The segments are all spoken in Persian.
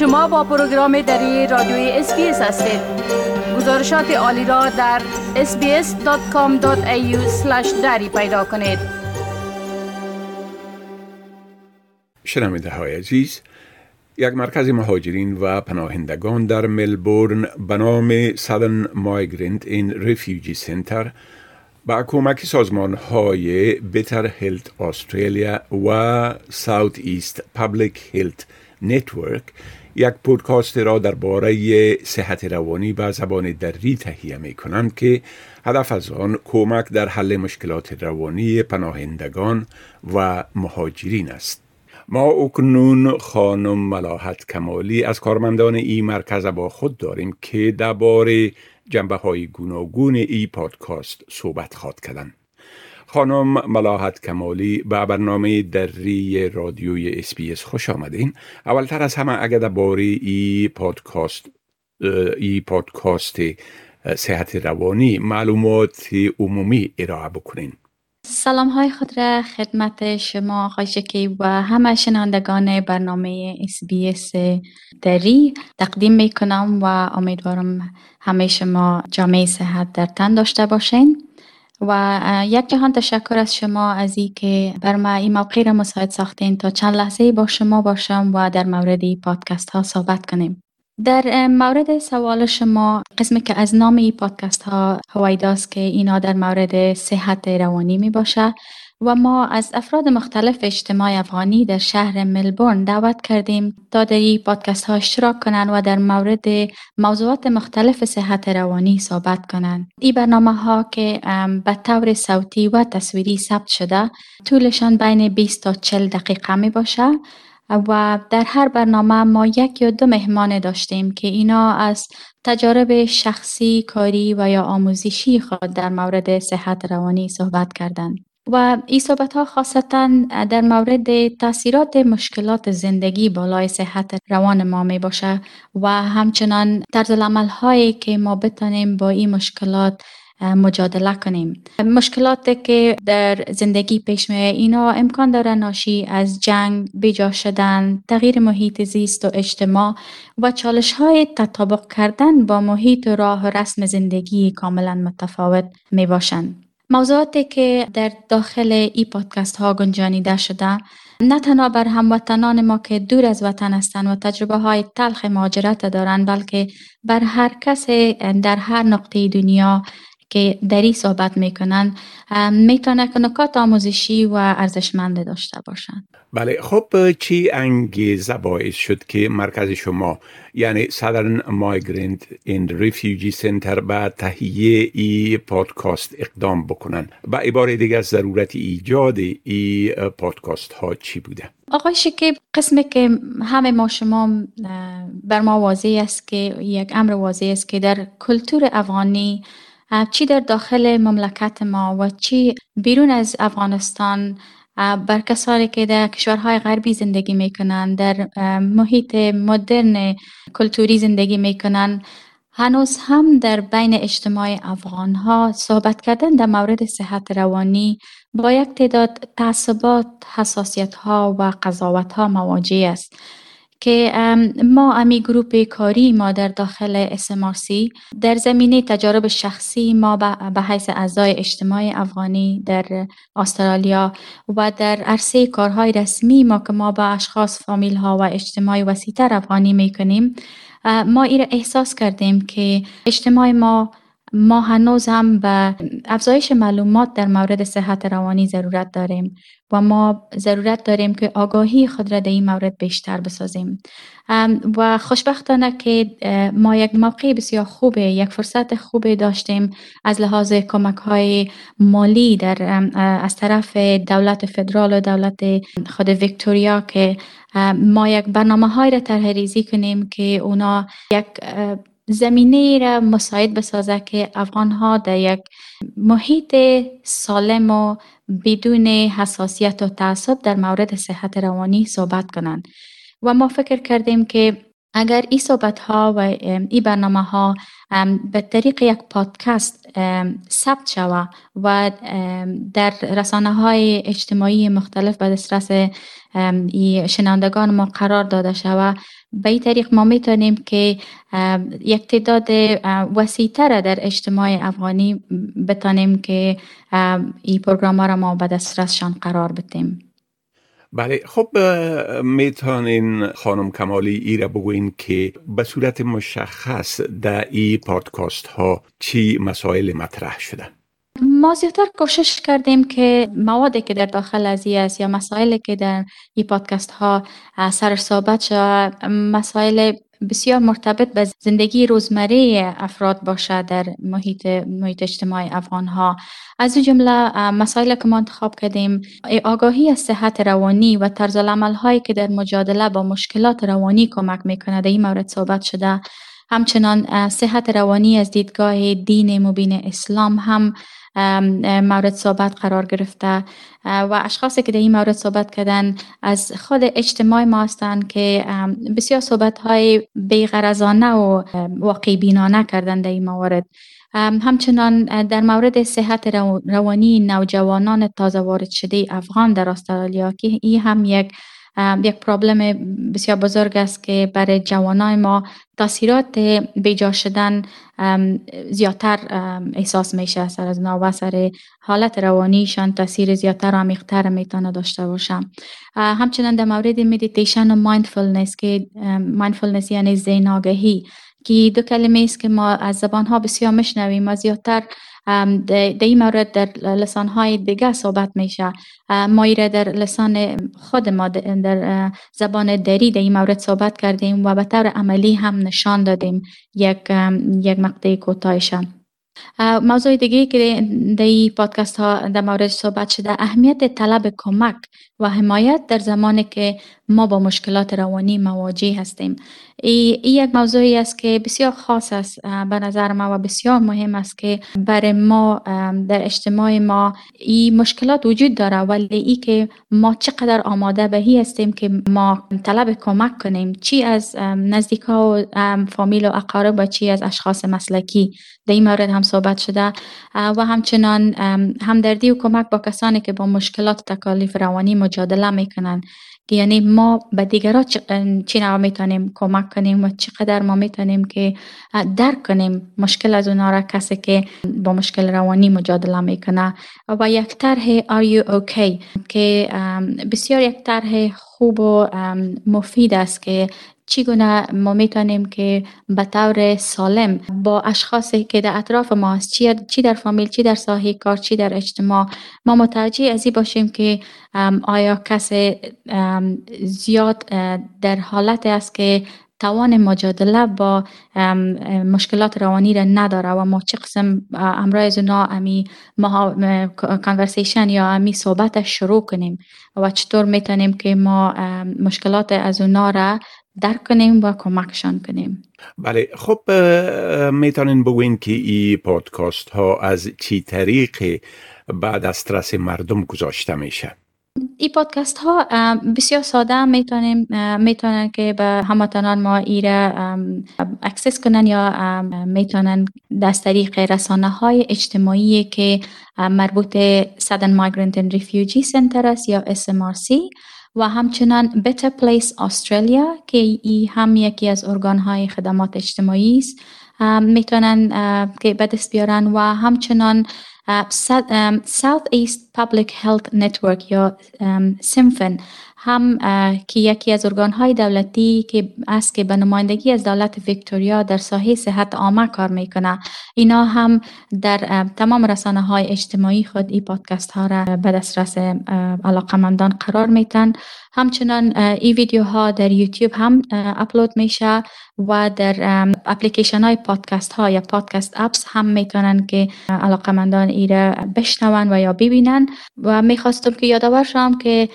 شما با پروگرام دری رادیوی SBS هستید. گزارشات عالی را در sbs.com.au دری پیدا کنید. شنونده های عزیز یک مرکز مهاجرین و پناهندگان در ملبورن به نام Southern Migrant and Refugee Centre با کمک سازمان های Better Health استرالیا و South East Public Health Network یک پودکاست را درباره صحت روانی به زبان دری تهیه می کنند که هدف از آن کمک در حل مشکلات روانی پناهندگان و مهاجرین است. ما اکنون خانم ملاحت کمالی از کارمندان این مرکز با خود داریم که درباره جنبه های گوناگون ای پادکاست صحبت خواهد کردن. خانم ملاحت کمالی به برنامه دری رادیوی SBS خوش آمدین. اولتر از همه اگر درباره ای پادکاست ای پادکاست صحت روانی معلومات عمومی ارائه بکنین. سلام های خود را خدمت شما آقای شکی و همه شنوندگان برنامه SBS دری تقدیم می کنم و امیدوارم همه شما جامعه صحت در تن داشته باشین و یک جهان تشکر از شما از ای که بر ما این موقع را مساعد ساختین. تا چند لحظه با شما باشم و در مورد پادکست ها صحبت کنیم. در مورد سوال شما قسمی که از نام این پادکست ها هوایداست که اینا در مورد صحت روانی می باشه. و ما از افراد مختلف اجتماع افغانی در شهر ملبورن دعوت کردیم تا در این پادکست ها اشتراک کنند و در مورد موضوعات مختلف صحت روانی صحبت کنند. این برنامه ها که به طور صوتی و تصویری ثبت شده طولشان بین 20 تا 40 دقیقه می باشه و در هر برنامه ما یک یا دو مهمان داشتیم که اینا از تجارب شخصی، کاری و یا آموزشی خود در مورد صحت روانی صحبت کردند. و این صحبت ها خاصتا در مورد تاثیرات مشکلات زندگی بالای صحت روان ما می باشه و همچنان طرز العمل هایی که ما بتانیم با این مشکلات مجادله کنیم. مشکلاتی که در زندگی پیش می اینا امکان داره ناشی از جنگ بیجا شدن تغییر محیط زیست و اجتماع و چالش های تطابق کردن با محیط و راه و رسم زندگی کاملا متفاوت می باشند موضوعاتی که در داخل ای پادکست ها گنجانیده شده نه تنها بر هموطنان ما که دور از وطن هستند و تجربه های تلخ مهاجرت دارند بلکه بر هر کس در هر نقطه دنیا که دری صحبت می‌کنن می‌تونه که نکات آموزشی و ارزشمند داشته باشند بله خب چی انگیزه باعث شد که مرکز شما یعنی سادرن مایگرنت این ریفیوجی سنتر به تهیه ای پادکاست اقدام بکنن؟ با عباره دیگه ضرورت ایجاد ای پادکاست ها چی بوده؟ آقای شکیب قسمی که همه ما شما بر ما واضح است که یک امر واضح است که در کلتور افغانی چی در داخل مملکت ما و چی بیرون از افغانستان بر کسانی که در کشورهای غربی زندگی می‌کنن در محیط مدرن کلتوری زندگی می‌کنن هنوز هم در بین اجتماع افغان ها صحبت کردن در مورد صحت روانی با یک تعداد تعصبات، حساسیت ها و قضاوت ها مواجه است. که ما امی گروپ کاری ما در داخل اسمارسی در زمینه تجارب شخصی ما به حیث اعضای اجتماع افغانی در استرالیا و در عرصه کارهای رسمی ما که ما با اشخاص فامیل ها و اجتماع وسیتر افغانی می کنیم ما را احساس کردیم که اجتماع ما ما هنوز هم به افزایش معلومات در مورد صحت روانی ضرورت داریم و ما ضرورت داریم که آگاهی خود را در این مورد بیشتر بسازیم. و خوشبختانه که ما یک موقع بسیار خوبه یک فرصت خوبه داشتیم از لحاظ کمک های مالی در از طرف دولت فدرال و دولت خود ویکتوریا که ما یک برنامه های را طرح ریزی کنیم که اونا یک زمینه را مساعد بسازه که افغان ها در یک محیط سالم و بدون حساسیت و تعصب در مورد صحت روانی صحبت کنند. و ما فکر کردیم که اگر این صحبت ها و این برنامه ها به طریق یک پادکست ثبت شود و در رسانه های اجتماعی مختلف به دسترس شناندگان ما قرار داده شود به این طریق ما می‌تونیم که یک تعداد وسیعتر در اجتماع افغانی بتانیم که این پروگرام ها را ما به دسترسشان قرار بدیم. بله خب می‌تونین خانم کمالی ای را بگوین که به صورت مشخص در این پادکاست ها چی مسائل مطرح شده ما زیادتر کوشش کردیم که موادی که در داخل از است یا مسائلی که در این پادکست ها سر صحبت شد مسائل بسیار مرتبط به زندگی روزمره افراد باشه در محیط, محیط اجتماعی افغان ها. از این جمله مسائل که ما انتخاب کردیم آگاهی از صحت روانی و طرز العمل هایی که در مجادله با مشکلات روانی کمک می‌کنه در این مورد صحبت شده. همچنان صحت روانی از دیدگاه دین مبین اسلام هم مورد صحبت قرار گرفته. و اشخاصی که در این مورد صحبت کردن از خود اجتماع ما هستند که بسیار صحبت های بیغرزانه و واقعی بینانه کردن در این مورد همچنان در مورد صحت روانی نوجوانان تازه وارد شده افغان در استرالیا که این هم یک یک پرابلم بسیار بزرگ است که برای جوانای ما تاثیرات بیجا شدن زیادتر احساس میشه سر از و سر حالت روانیشان تاثیر زیادتر و عمیقتر می‌تونه داشته باشه همچنان در مورد مدیتیشن و mindfulness که mindfulness یعنی ذهن آگاهی که دو کلمه است که ما از زبان ها بسیار مشنویم و زیادتر در این مورد در لسان های دیگه صحبت میشه ما ایره در لسان خود ما در زبان دری در این مورد صحبت کردیم و به طور عملی هم نشان دادیم یک یک مقطع کوتاهش موضوع دیگه که در این پادکست ها در مورد صحبت شده اهمیت طلب کمک و حمایت در زمانی که ما با مشکلات روانی مواجه هستیم. این یک موضوعی است که بسیار خاص است به نظر ما و بسیار مهم است که برای ما در اجتماع ما این مشکلات وجود داره ولی ای که ما چقدر آماده به هی هستیم که ما طلب کمک کنیم. چی از نزدیکا و فامیل و اقارب و چی از اشخاص مسلکی در این مورد هم صحبت شده. و همچنان همدردی و کمک با کسانی که با مشکلات تکالیف روانی مجادله می‌کنن یعنی ما به دیگران چی نوع می‌تونیم؟ کمک کنیم و چقدر ما می‌تونیم که درک کنیم مشکل از اونا را کسی که با مشکل روانی مجادله می‌کنه. و یک طرح Are You Okay? که بسیار یک طرح خوب و مفید است که چگونه ما می‌تونیم که به طور سالم با اشخاصی که در اطراف ما هست چی در فامیل چی در ساحه کار چی در اجتماع ما متوجه از این باشیم که آیا کسی زیاد در حالت است که توان مجادله با مشکلات روانی را نداره و ما چه قسم امرای اونا امی conversation یا امی صحبت شروع کنیم و چطور می‌تونیم که ما مشکلات از اونا را درک کنیم و کمکشان کنیم. بله خب می‌تونین بگوین که این پادکاست ها از چی طریق بعد از دسترس مردم گذاشته میشه این پادکست ها بسیار ساده می‌تونیم می‌تونن که به هموطنان ما ایره access کنن یا می‌تونن دست طریق رسانه های اجتماعی که مربوط Sudden Migrant and Refugee Center است یا SMRC و همچنان Better Place Australia که ای هم یکی از ارگان های خدمات اجتماعی است می‌تونن که به دست بیارن و همچنان South East Public Health Network یا سیمفن هم که یکی از ارگان های دولتی که است که به نمایندگی از دولت ویکتوریا در ساحه صحت عامه کار می‌کنه. اینا هم در تمام رسانه های اجتماعی خود این پادکست ها را به دسترس علاقمندان قرار میتن همچنان این ویدیوها در یوتیوب هم اپلود میشه. و در اپلیکیشن های پادکست ها یا پادکست اپس هم می‌تونن که علاقمندان ایره بشنون و یا ببینن. و می‌خواستم که یادآور شم که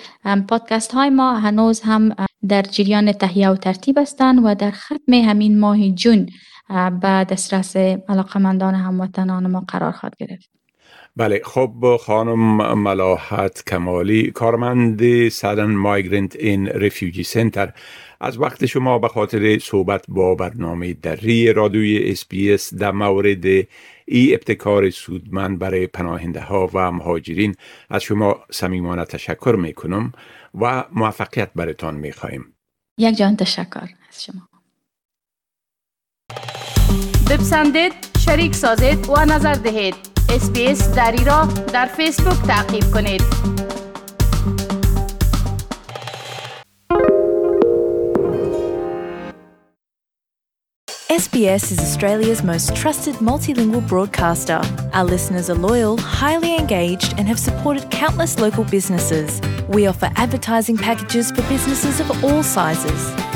پادکست های ما هنوز هم در جریان تهیه و ترتیب هستند و در ختم همین ماه جون به دسترس علاقمندان هموطنان ما قرار خواهد گرفت. بله خب خانم ملاحت کمالی کارمند سدن مایگرنت این رفیوجی سنتر. از وقت شما به خاطر صحبت با برنامه دری رادیوی اس در مورد ای ابتکار سودمند برای پناهنده ها و مهاجرین از شما صمیمانه تشکر می کنم و موفقیت برتان می خواهیم. یک جان تشکر شما. بپسندید شریک سازید و نظر دهید. اسپیس دری را در فیسبوک تعقیب کنید SBS is Australia's most trusted multilingual broadcaster. Our listeners are loyal, highly engaged, and have supported countless local businesses. We offer advertising packages for businesses of all sizes.